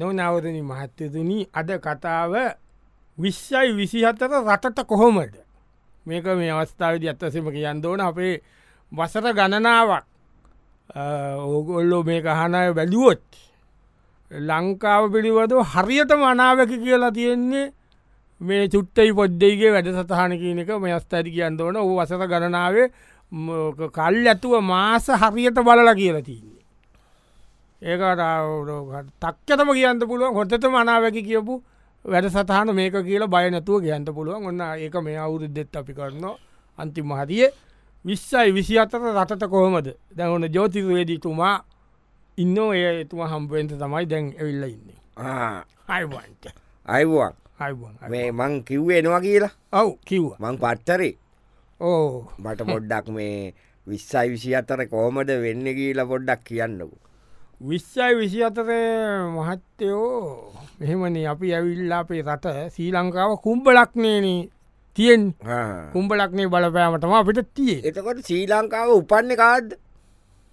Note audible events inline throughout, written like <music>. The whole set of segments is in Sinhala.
නොනවරණි මහත්තතුනි අද කතාව විශ්ෂයි විසිහත්තර රටට කොහොමද? මේක මේ අවස්ථාවද අත්තසම කියන්න ඕන අපේ වසර ගණනාවක්. ඕගොල්ලෝ මේ කහනය වැැලිුවොත් ලංකාව පිළිබඳ හරියට මනාවක කියලා තියෙන්නේ මේ චුට්ටයි පොද්දේගේ වැඩ සතහන කියනක මේ අස්ථාති කියන්න ඕන. ඕ වසර ගණනාවේ කල් ඇතුව මාස හරියට බලල කියලා තින්නේ. ඒකට තක්කතම කියන්න පුළුවන් හොතත මනාවැකි කියපු වැඩ සතහන මේක කියලා බයනැතුව කියන්න පුළුවන්. ඔන්න ඒක මේ අවුරුද්දෙත් අපි කරන්න අන්තිම මහතිය විශ්සයි විසි අතර රටට කොහොමද? දැන් ඔන්න ජෝතිරවේදීතුමා ඉන්න ඒ එතුම හම්පුවෙන්ට තමයි දැන් ඇවිල්ල ඉන්නේ. අයිවන්ට අයිවන් මේ මං කිව්වේ එනවා කියලා? ඔව් කිව්ව. මං පත්තරේ. ඕ. මට පොඩ්ඩක් මේ විස්සයි විසි අතර කෝමද වෙන්න කියලා පොඩ්ඩක් කියන්නකු විශ්සයි විසි අතරේ මහත්තයෝ. මෙහෙමනේ අපි ඇවිල්ලා අපේ රට සී ලංකාව කුම්ඹලක්නේන තියෙන් කුම්ඹලක්නේ බලපෑමටම අපිට තියේ එතකොට ශ්‍රී ලංකාව උපන්න කාද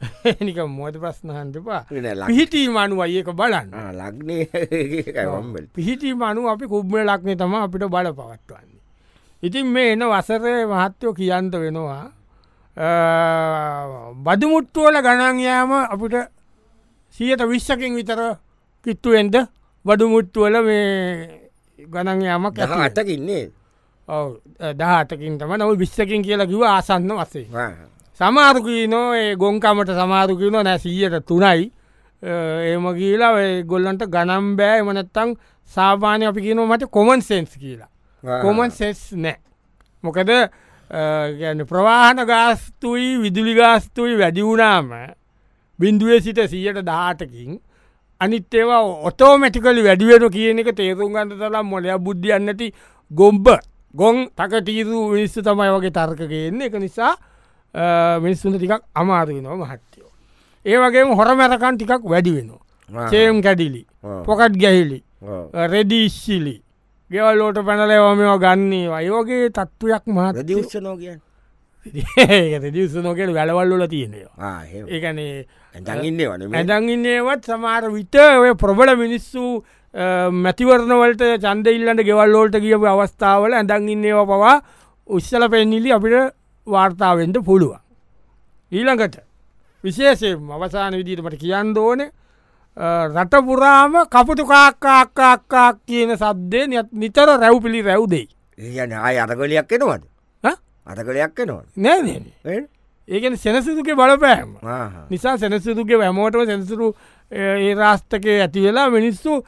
<laughs> නික මොද ප්‍රශ්නහන්ටපා ලක් පිහිටී මනු අයක බලන්න. ලක්නේවම්බල් පිහිටී මනු අපි කුබ්ම ලක්නේ තම අපිට බල පවත්වන්නේ. ඉතින් මේ එන වසරය මහත්තයෝ කියන්ත වෙනවා බදුමුට්ටුවල ගණන් යාම අපිට සියට විශ්සකින් විතර කිට්ටුවෙන්ද බඩුමුට්ටුවල මේ ගණන් යාමක් දහ අටකින්නේ දහටකින් තම නව විශ්සකින් කියලා කිව ආසන්න වසේ. සමාරුකී නෝ ඒ ගොංකමට සමාරුකි නො නැ සීයට තුනයි. ඒම කියලා ගොල්ලන්ට ගනම් බෑ. එමනත්තං සාපානය අපි කියනව මට කොමන් සෙන්ස් කියලා. කොමන් සෙස් නෑ. මොකද ගැන ප්‍රවාහන ගාස්තුයි විදුලි ගාස්තුයි වැඩිවුණාම බින්දුවේ සිට සීයට දාටකින් අනිත් ඒවා ඔතෝමැටිකලි වැඩිවෙන කියන එක තේරුම් ගන්න තරම් මොලය බුද්ධියන්නති ගොම්බ ගොන් තක තීරු විනිස්ස තමයි වගේ තර්කගන්නේ එක නිසා මිනිස්සුන්ට ටිකක් අමාරුව නො මහත්තයෝ. ඒ වගේම හොර මැරකන් ටිකක් වැඩි වෙනවා. චේම් කැඩිලි පොකට් ගැහිලි රෙඩිශ්සිලි ගෙවල්ලෝට පැනලවමවා ගන්නේ අයෝගේ තත්ත්වයක් මහත දිවස්සනෝ කිය දිස්ස නොකෙල වැලවල්ලල තියෙනවා ඒකනේ ඇඳගන්න වන ඇදගන්නේවත් සමාර විට ඔය ප්‍රබල මිනිස්සු මැතිවරණවලට චන්ද ඉල්ලට ගෙවල්ලෝට කියපු අවස්ථාවල ඇඳගන්නේව පවා උත්සල පෙන්නිලි අපිට වාර්තාවෙන්ට පුළුවන්. ඊළඟට විශේෂයෙන් අවසාන විදිීටමට කියන්න ඕන රටපුරාම කපුතු කාක්කාක්කාක්කා කියන සබ්දය නිතර රැව් පිළි රැව්දෙයි. ඒන ආය අරගලයක් එනවද අතකලයක් එනවා නෑ ඒකන සෙනසුදුගේ බලපෑම. නිසා සෙනසුදුගේ වැමෝටව සැනසුරු ඒ රාස්ථකය ඇති වෙලා මිනිස්සු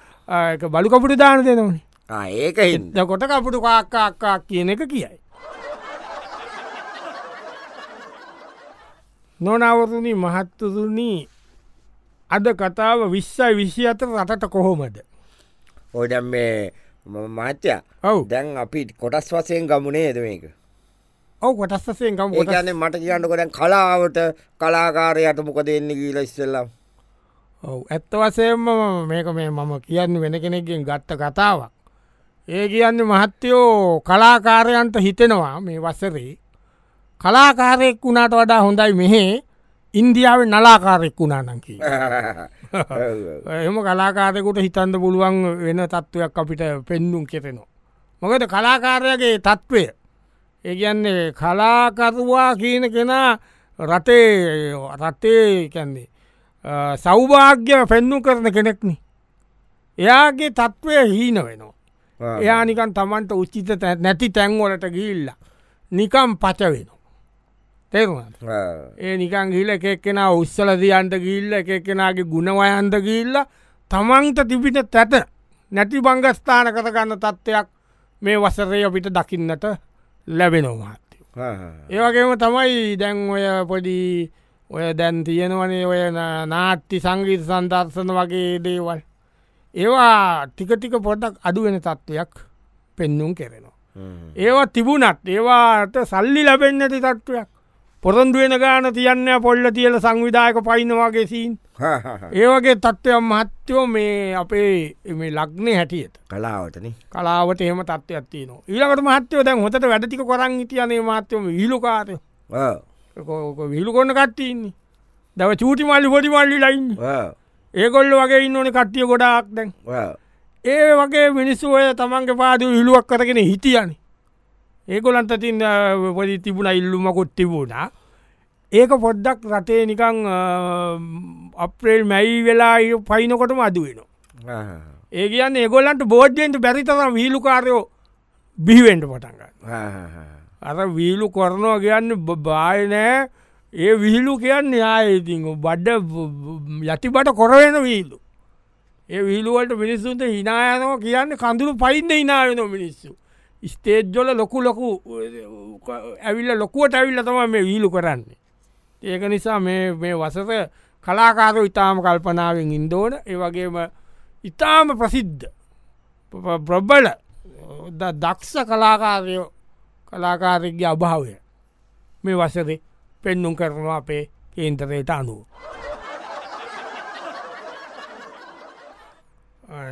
බලු කපුට දාන දෙනවනේ. ඒක හිද කොට කපුටු කාක්කාක්කා කියන එක කියයි. නොනවරණි මහත්තතුනී අද කතාව විශ්සයි විසි අතර රටට කොහොමද. ඔඩම් මේ මාත්‍ය ඔව්. දැන් අපි කොටස් වසයෙන් ගමුණේ එද මේක ඔව කොටස්සයෙන් ගම් ඒකන මට කියන්නක දැන් කලාවට කලාකාරයට මොක දෙන්න කියීල ඉස්සෙල්ලම් ඔව ඇත්ත වසයෙන්ම මේක මේ මම කියන්න වෙන කෙනෙක්ගෙන් ගත්ත කතාවක්. ඒ කියන්න මහත්තයෝ කලාකාරයන්ට හිතෙනවා මේ වසරේ කලාකාරයෙක් වුණට වඩා හොඳයි මෙහේ ඉන්දියාව නලාකාරෙක් වුණානකි. <laughs> එම කලාකාරයකුට හිතන්ද පුළුවන් වෙන තත්ත්වයක් අපිට පෙන්නුම් කෙරෙනවා. මොකද කලාකාරයගේ තත්ත්වය ඒගන්නේ කලාකරවා කියන කෙනා රටේ රටේ කැන්නේ සෞභාග්‍ය පෙන්නු කරන කෙනෙක්න. එයාගේ තත්ත්වය හීන වෙනවා. එයා නිකන් තමන්ට උච්චිත නැති තැන්වලට ගිල්ල නිකම් පච වෙනවා. තේරුණ ඒ නිකන් ගිල එකෙක්කෙන උත්සල දියන්ට ගිල්ල එකෙක්කෙනගේ ගුණවයන්ට ගිල්ල තමන්ට තිබිට තැත නැති බංගස්ථාන කරගන්න තත්ත්වයක් මේ වසරය අපිට දකින්නට ලැබෙනවාත්ය. ඒවගේම තමයි දැන් ඔය පොඩි ඔය දැන් තියෙනවනේ ඔය නාට්ටි සංගීත සන්දර්ශන වගේ දේවල්. ඒවා ටිකටික පොඩක් අඩුවෙන තත්ත්වයක් පෙන්නුම් කෙරෙනවා. ඒවා තිබුණත් ඒවාට සල්ලි ලැබෙන්න්නති තත්ත්වයක් පොරොන්දුවෙන ගාන තියන්න පොල්ල තියල සංවිධායක පයිනවාගේ සීන්. ඒවගේ තත්ත්වයක් මහත්තයෝ මේ අපේ ලක්නේ හැටියට. කලාවටන. කලාවට එහම තත්වයක් තියන ඊලකට මහත්තයෝ දැන් හොට වැඩටික කොරන් හිටියනේ මහත්තයම විලුකාරය විලු කොන්න කට්ටඉන්නේ දව චූටි මල්ලි හොඩි මල්ලි ලයින්න ඒගොල්ල වගේ ඉන්න ඕන කට්ටිය ගොඩාක් දැන්. ඒ වගේ මිනිස්සුවය තමන්ගේ පාද හිළුවක් කරගෙන හිටියන ඒකොලන්ත තින් පොඩි තිබුණ ඉල්ලුමකොත් තිබුණා. ඒක පොඩ්ඩක් රටේ නිකං අප්‍රේල් මැයි වෙලා පයිනකොටම අදුවෙන ආ. ඒ කියන්න ඒගොල්ලන්ට බෝඩ්ජෙන්ට බැරිතරම් වීලුකාරයෝ බිහිවෙන්ට පටන්ගන්න. අර වීලු කොරනවා කියන්න බායනෑ ඒ විහිලු කියන්න ආයඉති බඩ්ඩ යටිබට කොරවෙන වීලු. ඒ විහිලුවලට මිනිස්සුන්ට හිනායනව කියන්න කඳුරු පයින්ද හිනාවෙන මිනිස්සු ස්තේජ්ජොල ලොකු ලොකු ඇවිල්ල ලොකුවට ඇවිල්ල තම මේ වීලු කරන්නේ ඒක නිසා මේ මේ වසස කලාකාරෝ ඉතාම කල්පනාවෙන් ඉන්දෝන ඒවගේම ඉතාම ප්‍රසිද්ධ ප්‍රබ්බල දක්ෂ කලාකාරයෝ කලාකාරගේ අභාවය මේ වසරේ පෙන්නුම් කරනවා අපේ කේන්තරයට අනුව.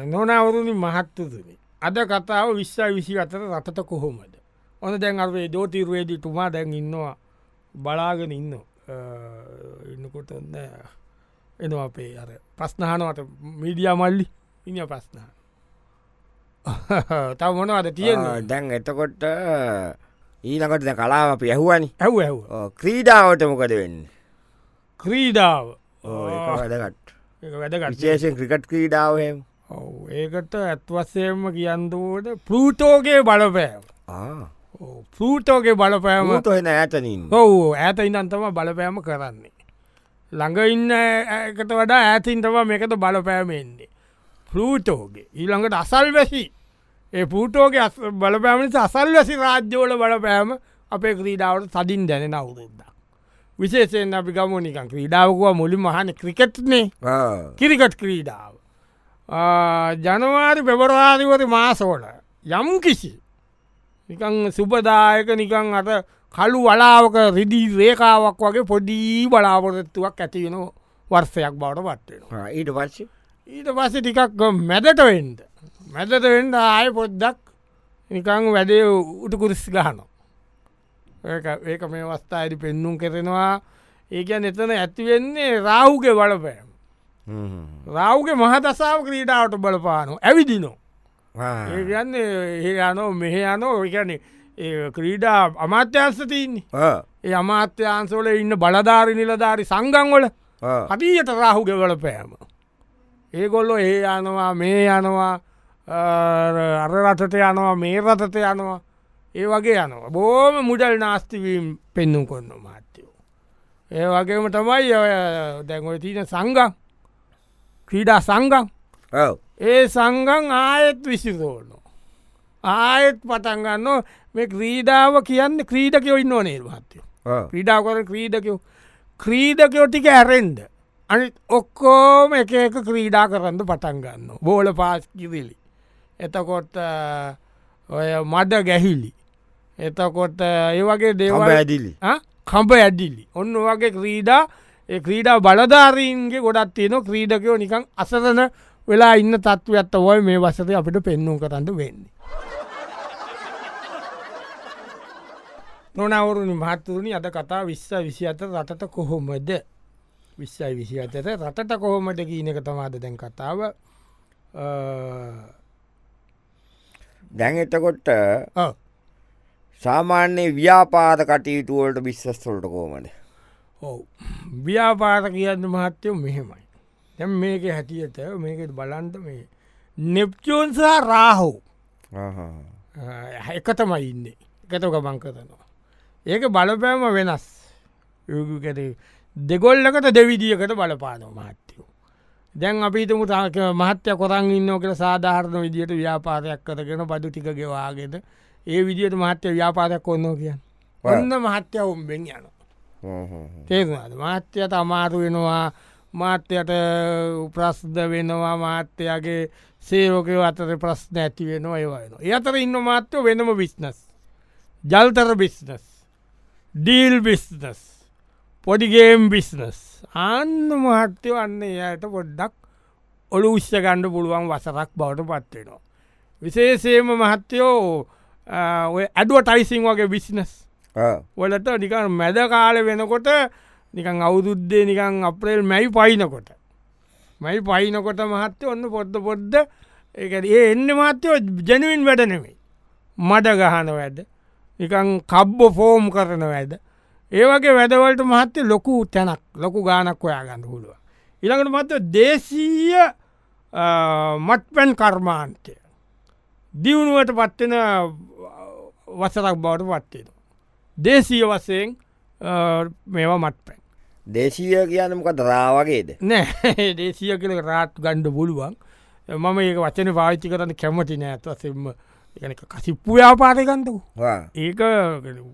නොනවරුණි මහත්තුතුනි. අද කතාව විශ්ව විසි අතර රටට කොහොමද. ඕන දැන් අර්වේ දෝතිර්වේදී තුමා දැන් ඉන්නවා බලාගෙන ඉන්න ඉන්නකොට එනවා අපේ අර ප්‍රශ්නහනවට මීඩිය මල්ලි. ඉන්න ප්‍රශ්නහ <laughs> තව මොනවද තියෙන දැන් එතකොට ඊනකට දැ කලාව අපි ඇහුවනි. ඇව් ඇව් ක්‍රීඩාවට මොකද වෙන්න? ක්‍රීඩාව. වැදගත්. වැදගත්. විශේෂෙන් ක්‍රිකට් ක්‍රීඩාවහෙම ඔව් ඒකට ඇත්වස්සයම කියන්දුවට පෘතෝගේ බලපෑම පෘතෝගේ බලපෑම මූත හෙන ඇතනින් ඔවු ඇත ඉන්නන්තම බලපෑම කරන්නේ. ළඟ ඉන්න එකට වඩා ඇතින්ටම මේකත බලපෑමෙන්නේ. පෘතෝගේ ඊළඟට අසල් වැසි ඒ පූටෝගේ බලපෑමනිස අසල් වැසි රාජ්‍යෝල බලපෑම අපේ ක්‍රීඩාවට සදින් දැනෙන අවුරුද්ද. විශේෂයෙන් අපි ගමනිකන් ක්‍රීඩාවකුව මුලි මහන ක්‍රිකට්නේ කිරිකට් ක්‍රීඩාව. ජනවාරි පෙබරවාරිවර මාසෝල යම් කිසි නිකං සුපදායක නිකං අට කළු වලාවක රිදී රේකාවක් වගේ පොඩී බලාපොරත්තුවක් ඇතිවෙන වර්සයක් බවට පත්වෙන. ඊට පස්ස ඊට පස්ස ටිකක් මැදට වෙන්ඩ මැදට වෙන්ඩ ආය පොද්දක් නිකං වැඩේ උටකුරිස් ගහන ඒක මේ වස්ථායිඩි පෙන්නුම් කරෙනවා ඒක එතන ඇතිවෙන්නේ රාහුගේ බලපෑම් රාව්ගේ මහදසාාව ක්‍රීඩාවට බලපානු. ඇවිදිනෝ. ඒගන්න ඒ යනෝ මෙහ යනෝ එකන ක්‍රීඩා අමාත්‍යන්ස තියන්නේ. ඒ අමාත්‍යන්සෝල ඉන්න බලධාරි නිලධාරි සංගංවල හටියට රාහුගෙ බලපෑම ඒගොල්ලො ඒ යනවා මේ යනවා අර රටට යනවා මේ රටට යනවා. ඒ වගේ යනවා. බෝම මුඩල් නාස්තිවීම් පෙන්නුම් කොන්න මාත්‍යයෝ. ඒ වගේම තමයි ඔය දැන්ඔය තියන සංගම් ක්‍රීඩා සංගම් ඒ සංගං ආයෙත් විසිතෝන ආයෙත් පටන්ගන්න මේ ක්‍රීඩාව කියන්න ක්‍රීඩකයෝ ඉන්න මහත්තයෝ ක්‍රීඩා කර ක්‍රීඩකයෝ ක්‍රීඩකයෝ ටික ඇරෙන්ඩ අනි ඔක්කෝම එක එක ක්‍රීඩා කරන්න පටන්ගන්න බෝල පාස්කිවිලි එතකොට ඔය මඩ ගැහිලි එතකොට ඒ වගේ දේවල් ඇදිලි කම්ප ඇඩිලි ඔන්න වගේ ක්‍රීඩා ක්‍රීඩා බලධාරීන්ගේ ගොඩත් තියෙන ක්‍රීඩකයෝ නිකං අසරන වෙලා ඉන්න තත්ව ඇත්ත ඔය මේ වසත අපිට පෙන්නුම් කරන්න වෙන්නේ. නොනවරුණි මහත්තුරුණි අද කතා විශ්ව විසි අත රටට කොහොමද? විශ්වයි විසි අතට රටට කොහොමද කියන එක තමාද දැන් කතාව. දැන් එතකොට සාමාන්‍යයේ ව්‍යාපාද කටයුතුවලට බිස්සස්වලට කෝමද ඔව ව්‍යාපාර කියන්න මහත්තයෝ මෙහෙමයි. දැම් මේක හැටියට මේකට බලන්ට මේ නෙප්චෝන්සා රාහු. එකතමයි ඉන්න. එකත ගමන් කරනවා. ඒක බලපෑම වෙනස්. දෙගොල්ලකට දෙවිදිියකට බලපානෝ මහත්තයෝ. දැන් අපිතම තාක මහත්‍ය කොරන් ඉන්න කළ සාධාරණ විදියට ව්‍යාපාරයක් කරගෙන බඩු ටික ගෙවාගෙන ඒ විදියට මහත්‍ය ව්‍යාපාරයක් කොන්නෝ කියන්න. ඔන්න මහත්‍ය උම්බෙන් යන තේරවාද මාත්‍යයට අමාරු වෙනවා මාත්‍යයට ප්‍රස්්ද වෙනවා මාත්‍යයාගේ සේවකය අතර ප්‍රශ්න ඇති වෙනවා ඒවන එතර ඉන්න මාත්‍යව වෙනම බිස්නස් ජල්තර බිස්නස් ඩීල් බිස්නස් පොඩිගේම් බිස්නස් අන්න මහත්‍යව අන්න එයට පොඩ්ඩක් ඔළු උෂ්‍ය ගණ්ඩ පුළුවන් වසරක් බවට පත්වෙනවා. විශේෂේම මහත්තයෝ ඇඩුව ටයිසිං වගේ බිස්නස් වලට නිකන් මැද කාල වෙනකොට නිකන් අවුදුද්දේ නිකන් අප්‍රේල් මැයි පයිනකොට. මයි පයිනකොට මහත්‍ය ඔන්න පොද්ද පොද්ද ඒ ඒ එන්න මහත්තයෝ ජැනුවන් වැඩ නෙමෙයි. මඩ ගහන වැඩ. නිකං කබ්බ ෆෝම් කරන වැඩ. ඒවගේ වැඩවලට මහත්තය ලොකු තැනක් ලොකු ගානක් ඔයා ගන්න හුළුව. ඉළඟට මත දේශීය මට්පැන් කර්මාන්තය. දියුණුවට පත්වෙන වසරක් බවට පත්වෙන. දේශීය වසයෙන් මේවා මට්පැන්. දේශීය කියනමකත් රාවගේද නෑ <laughs> දේශය කළ රාත් ගණ්ඩ පුළුවන්. මම ඒක වචන පාවිච්චි කරන්න කැමති නෑ. ඇත්වසෙම කසිප්පු ව්‍යාපාරකන්තකු ඒක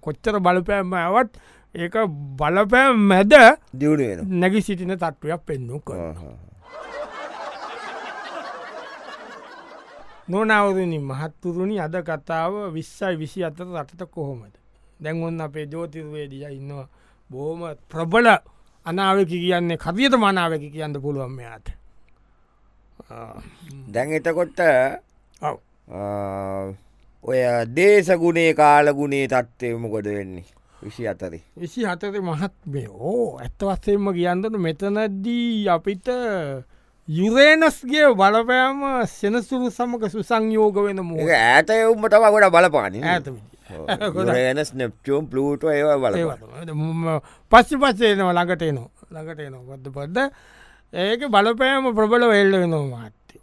කොච්චර බලපෑම ඇවත් ඒක බලපෑම් මැද දියුණු නැගි සිටින තත්ත්වයක් පෙන්නු කර නොනවරනි මහත්තුරුණි අද කතාව විස්සයි විසි අතර රටට කොහොමද දැන් ඔන්න අපේ ජෝතිර්වේදිය ඉන්නවා. බෝම ප්‍රබල අනාවකි කියන්නේ කතියට මනාවකි කියන්න පුළුවන් මෙයාට. දැන් එතකොට්ට ඔව්. ඔය දේශගුණේ කාලගුණේ තත්වයමකොඩ වෙන්නේ? විසි අතරි විසි හතර මහත් මේ ඕ ඇත්තවස්සෙන්ම කියන්නට මෙතනදී අපිට යුරේනස්ගේ බලපෑම සෙනසුරු සමක සුසංයෝග වෙන මෝ ඒක ඇත එවුම්ම තම ගොඩ බලපාන ඇත ස් නෙප්චෝම් පලූට ඒව බල පස්සි පස්සේනවා ළඟට එනවා. ළඟට එනවා. පොද්ද පොද්ද ඒක බලපෑම ප්‍රබල වෙල්ල වෙනවා මාත්‍ය.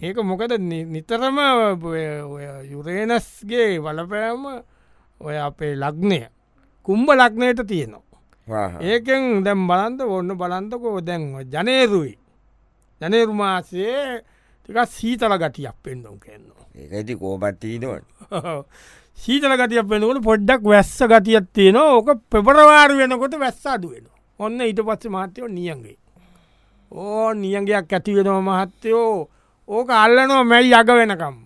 ඒක මොකද නිතරම යුරේනස්ගේ බලපෑම ඔය අපේ ලග්නය. කුම්ඹ ලක්නයට තියෙනවා. ඒකෙන් දැම් බලන්ත ඔන්න බලන්තකෝ දැන් ජනේරුයි. ජනේරු මාසයේ ටික සීතල ගටියක් පෙන්ඩුම් කෙන්නවා ඒක ඇති කෝපත්තිීනවට <laughs> සීතල ගතියක් වෙනකොට පොඩ්ඩක් වැස්ස ගතියක් තියෙනවා. ඕක පෙපරවාරි වෙනකොට වැස්ස අඩුවෙන ඔන්න ඊට පස්ස මහත්තයෝ නියන්ගේ ඕ නියගයක් ඇති වෙනව මහත්තයෝ. ඕක අල්ලනවා මැයි අග වෙනකම්ම.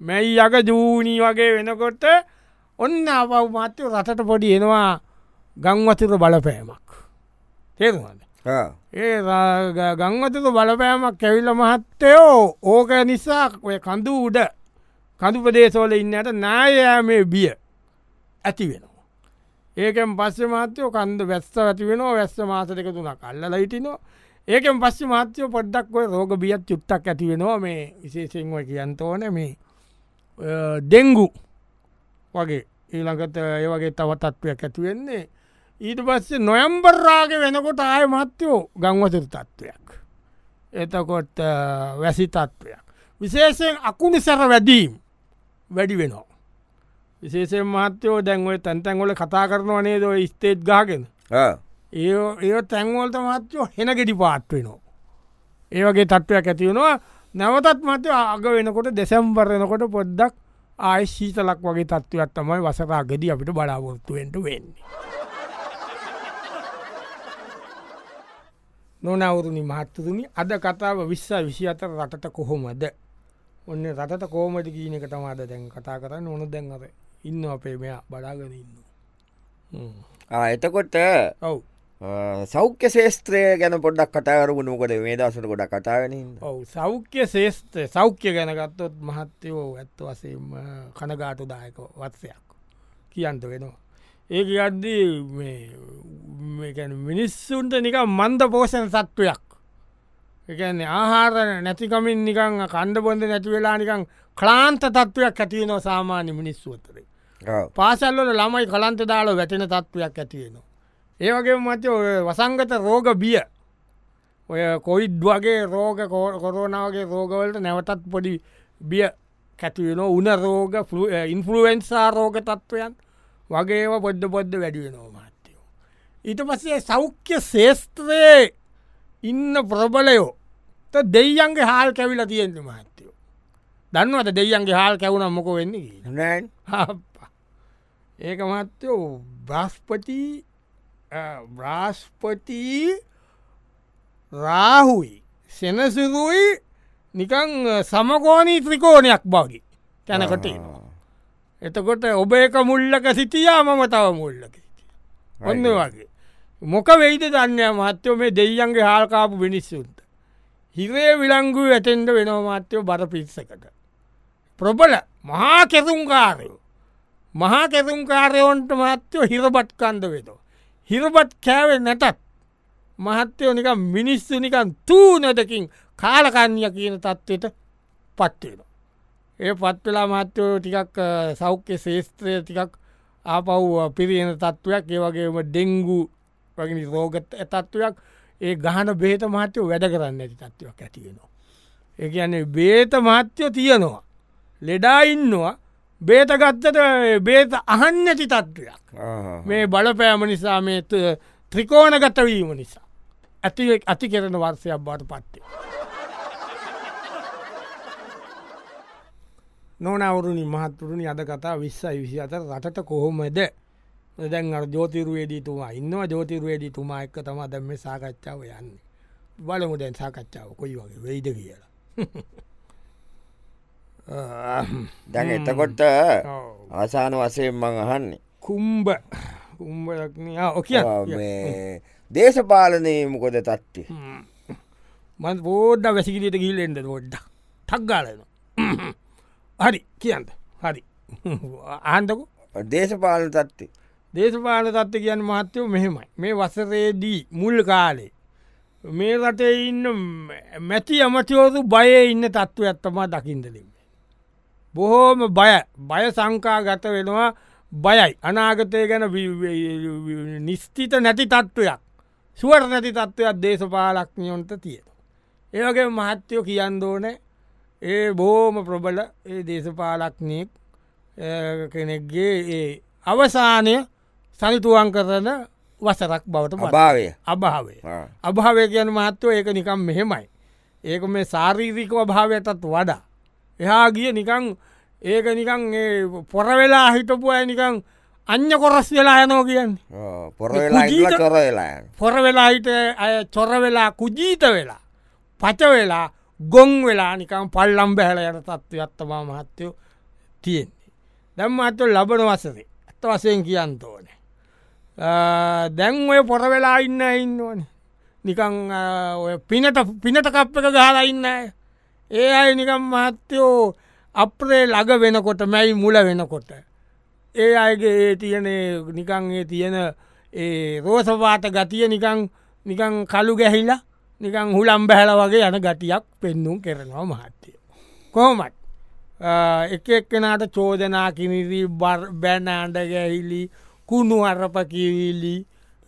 මැයි අග ජූනී වගේ වෙනකොට ඔන්න අපව් මහත්තයෝ රටට පොඩි එනවා ගංවතුර බලපෑමක්. තේරුවද ඒ ගංවතුක බලපෑමක් කැවිල්ල මහත්තයෝ ඕක නිසා ඔය කඳු උඩ කඳු ප්‍රදේශෝල ඉන්නට නායෑමේ බිය ඇති වෙනවා. ඒකෙන් පස්ස මාත්‍යයෝ කන්ද වැස්ස ඇති වෙන වැස්ස මාස දෙක තුනක් අල්ල ඉටිනවා ඒකෙන් පස්ස මාත්‍යයෝ පොඩ්ඩක් ඔය රෝග බියත් චුත්තක් ඇති වෙනවා මේ විශේෂෙන්ව කියන්තෝන මේ ඔය දෙංගු වගේ ඊළඟට ඒ වගේ තව තත්ත්වයක් ඇතිවෙන්නේ ඊට පස්සේ නොයම්බර්රාග වෙනකොට ආය මත්‍යයෝ ගංවතුර තත්ත්වයක්. එතකොට වැසි තත්ත්වයක්. විශේෂයෙන් අකුණු සැර වැඩීම් වැඩි වෙනවා. විශේෂෙන් මහත්‍යයෝ දැන්ව තැන්තැන්ගොල කතා කරනවනේ ද ස්තේට් ගාගෙන ඒ ඒ තැන්වලට මත්‍යයෝ හෙන ගෙඩි පාත්වෙනවා. ඒවගේ තත්ත්වයක් ඇතිවෙනවා නැවතත් මතය අග වෙනකොට දෙසැම්බරෙනකොට පොද්දක් ආය ශීතලක් වගේ තත්ත්වයක් තමයි වසරා ගෙඩි අපිට බලාපොරත්තුවෙන්ට වෙන්නේ. නොනවුරුණි මහත්තතුනි අද කතාව විශ්ස විසි අතර රටට කොහොමද ඔන්න රටට කෝමට කියන එක තමාද දැන් කතා කරන්න ඕන. දැන් අර ඉන්න අපේ මෙයා බලාගෙන ඉන්න එතකොට ඔව්. සෞඛ්‍ය ශේස්ත්‍රය ගැන පොඩක් කතාකරපු නොකොට මේ දසට ගොඩ කතාගෙන ඔව් සෞඛ්‍ය ශේෂ්ත සෞඛ්‍ය ගැනගත්තොත් මහත්තයෝ ඇත්ත වසේම කනගාටු දායක වත්සයක් කියන්ත වෙනවා ඒක ගද්දී මිනිස්සුන්ට නික මන්ද පෝෂණ සත්වයක් එකන්නේ ආහාර නැතිකමින් නිකං කණ්ඩ බොඳ නැති වෙලා නිකං ක්ලාන්ත තත්ත්වයක් ඇතියනවා සාමාන්‍ය මිනිස්සුවතරේ පාසල්ලට ළමයි කලන්ත දාල වැටෙන තත්ත්වයක් ඇතිවෙනවා. ඒවගේ මච ඔය වසංගත රෝග බිය ඔය කොයිඩ් වගේ රෝග කොරෝනාවගේ රෝගවලට නැවතත් පොඩි බිය කැතිවෙන උන රෝග ඉන්ෆලුවෙන්සා රෝග තත්ත්වයන් වගේව පොඩ්ඩ පොද්ද වැඩිවෙනවා මාත්‍යයෝ. ඊට පස්සේ සෞඛ්‍ය ශේස්ත්‍රයේ ඉන්න ප්‍රබලයෝ දෙයියන්ගේ හාල් කැවිල තියෙන්ට මහත්තයෝ. දන්නවත දෙයියන්ගේ හාල් කැවුණ මොක වෙන්නේ නෑන් අප්පා. ඒක මත්තයෝ බ්‍රස්පති බ්‍රාස්පති රාහුයි සෙනසිරුයි නිකං සමකෝනී ත්‍රිකෝණයක් බවගේ තැනකට. එතකොට ඔබ එක මුල්ලක සිටියා මම තව මුල්ලක ඔන්න වගේ. මොක වෙයිද දන්න මහත්තයෝ මේ දෙයියන්ගේ හාල්කාපු මිනිස්සුන්ට හිරේ විලංගු ඇතෙන්ට වෙනව මාත්‍යයෝ බර පිස්සකට ප්‍රබල මහා කෙසුම්කාරයෝ මහා කෙසුම්කාරයෝන්ට මාත්‍යයෝ හිරබට් කන්ද වෙතෝ හිරබට් කෑවේ නැතත් මහත්තයෝ නික මිනිස්සු නිකන් තූනටකින් කාලකන්ය කියන තත්ත්වයට පත්වෙන. ඒ පත්වෙලා මහත්තයෝ ටිකක් අ, සෞඛ්‍ය ශේස්ත්‍රය ටිකක් ආපව් පිරියෙන තත්ත්වයක් ඒවගේම ඩෙංගු වගනි රෝගත තත්ත්වයක් ඒ ගහන බේත මහත්තයෝ වැඩ කරන්න ඇති තත්ත්වයක් ඇතිවෙනවා. ඒ කියන්නේ බේත මහත්‍යයෝ තියනවා. ලෙඩා ඉන්නවා බේත ගත්තට බේත අහන්න ඇති තත්ත්වයක්. මේ බලපෑම නිසා මේ ත- ත්‍රිකෝණ ගතවීම නිසා. ඇති අති කෙරෙන වර්සයක් බාට පත්තේ. නොනවරුණි මහත්තුරුණි අද කතා විස්සයි විසි අතර රටට කොහොමද දැන් අර ජෝතිරුවේදීතුමා ඉන්නවා. ජෝතිරුවේදී තුමා එක්ක තම දැම්ම සාකච්ඡාව යන්නේ. බලමු දැන් සාකච්ඡාව කොයි වගේ වෙයිද කියලා. <laughs> දැන් එතකොට. ආසාන වසයෙන් මං අහන්නේ. ඕකිය ආ, මේ දේශපාලනය මොකොද තත්ති මන් පෝඩ්ඩ වැසිකිලට ගිල්ලෙන්ද ොඩ්ඩ ටක්ගාලන හරි කියන්ද හරි. <laughs> ආන්දකු දේශපාලන තත්ති දේශපාල තත්ව කියන්න මහත්තයෝ මෙහෙමයි මේ වසරේදී මුල් කාලේ මේ රටේ ඉන්න මැති ඇමතිවෝතු බයේ ඉන්න තත්ත්ව ඇත්තමා දකිින්දලින්. බොහෝම බය බය සංකා ගත වෙනවා බයයි අනාගතය ගැන වි- වි- නිස්තිත නැති තත්ත්වයක් සුවර නැති තත්ත්වයක් දේශපාලක්ඥයොන්ට තියෙන. ඒවගේ මහත්තයෝ කියන්න ඕන ඒ බෝම ප්‍රබල ඒ දේශපාලක්නයෙක් කෙනෙක්ගේ ඒ අවසානය සනිතුවන් කරන වසරක් බවට පත්. අභාවය අභාවය. කියන මහත්තව ඒක නිකම් මෙහෙමයි. ඒක මේ සාරීරිකව භාවයටත් වඩා. එහා ගිය නිකං ඒක නිකං පොරවෙලා හිටපු අය නිකං අන්‍ය කොරස් වෙලා යනෝ කියන්නේ. ආ, පොර වෙලා ඉඳලා කුජීත- චොර වෙලා යන. පොර වෙලා හිට අය චොර වෙලා කුජීත වෙලා. පච වෙලා ගොං වෙලා නිකම් පල්ලම් බැහල යට තත්ව අත්තමා මහත්තයෝ තියෙන්නේ. දැම් අත්ව ලබන වසරේ ඇත්ත වසයෙන් කියන්න ඕනේ. දැන් ඔය පොර වෙලා ඉන්න ඉන්න ඕන නිකං ආ, ඔය පිනට පිනට කප් එක ගහලා ඉන්න අය. ඒ අය නිකම් මහත්තයෝ අප්‍රේ ලග වෙනකොට මැයි මුල වෙනකොට. ඒ අයගේ ඒ තියෙන ඒ නිකං ඒ තියෙන ඒ රෝසවාත ගතිය නිකං නිකං කළු ගැහිලා නිකං හුලම් බැහල වගේ යන ගටියක් පෙන්නුම් කරනවා මහත්තය. කොහොමත් එක එක්කෙනට චෝදනා කිනිරී බැනෑන්ඩ ගැහිලි කුණු අරපකිවිලි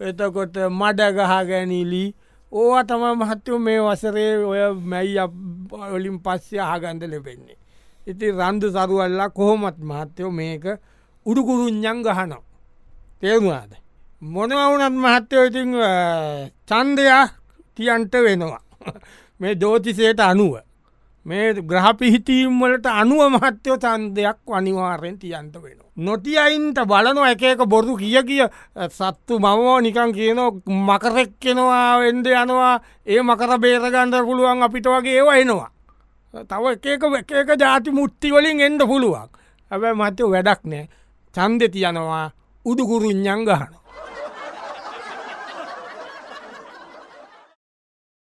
එතකොට මඩගහ ගැනිලි ඕවා තම මහත්තයෝ මේ වසරේ ඔය මැයි ඔලින් පස්්‍ය ආගන්ද ලෙපෙන්නේ. ඉති රන්දු සරුවල්ලා කොහොමත් මහත්තයෝ මේක උඩුකුරුන්ඥන් ගහනවා. තේරුවාද. මොනවුනත් මහත්තයෝ ඉතින් චන්දයා තියන්ට වෙනවා. <laughs> මේ දෝතිසයට අනුව. මේ ග්‍රහපිහිතීම් වලට අනුව මහත්‍යයෝ චන්දයක් අනිවාරයෙන් තියන්ට වෙන. නොතියයින්ට බලන එක එක බොරු කිය කිය සත්තු මවෝ නිකන් කියන මකරෙක්කෙනවා වෙන්ඩ යනවා ඒ මකර බේරගන්ඩ පුළුවන් අපිට වගේ ඒවා එනවා. තව එක එක එක ජාති මුත්තිවලින් එන්ඩ පුළුවන්. හැබැ මතය වැඩක් නෑ චන්ද තියනවා උදුකුරුන්ඥන් ගහන.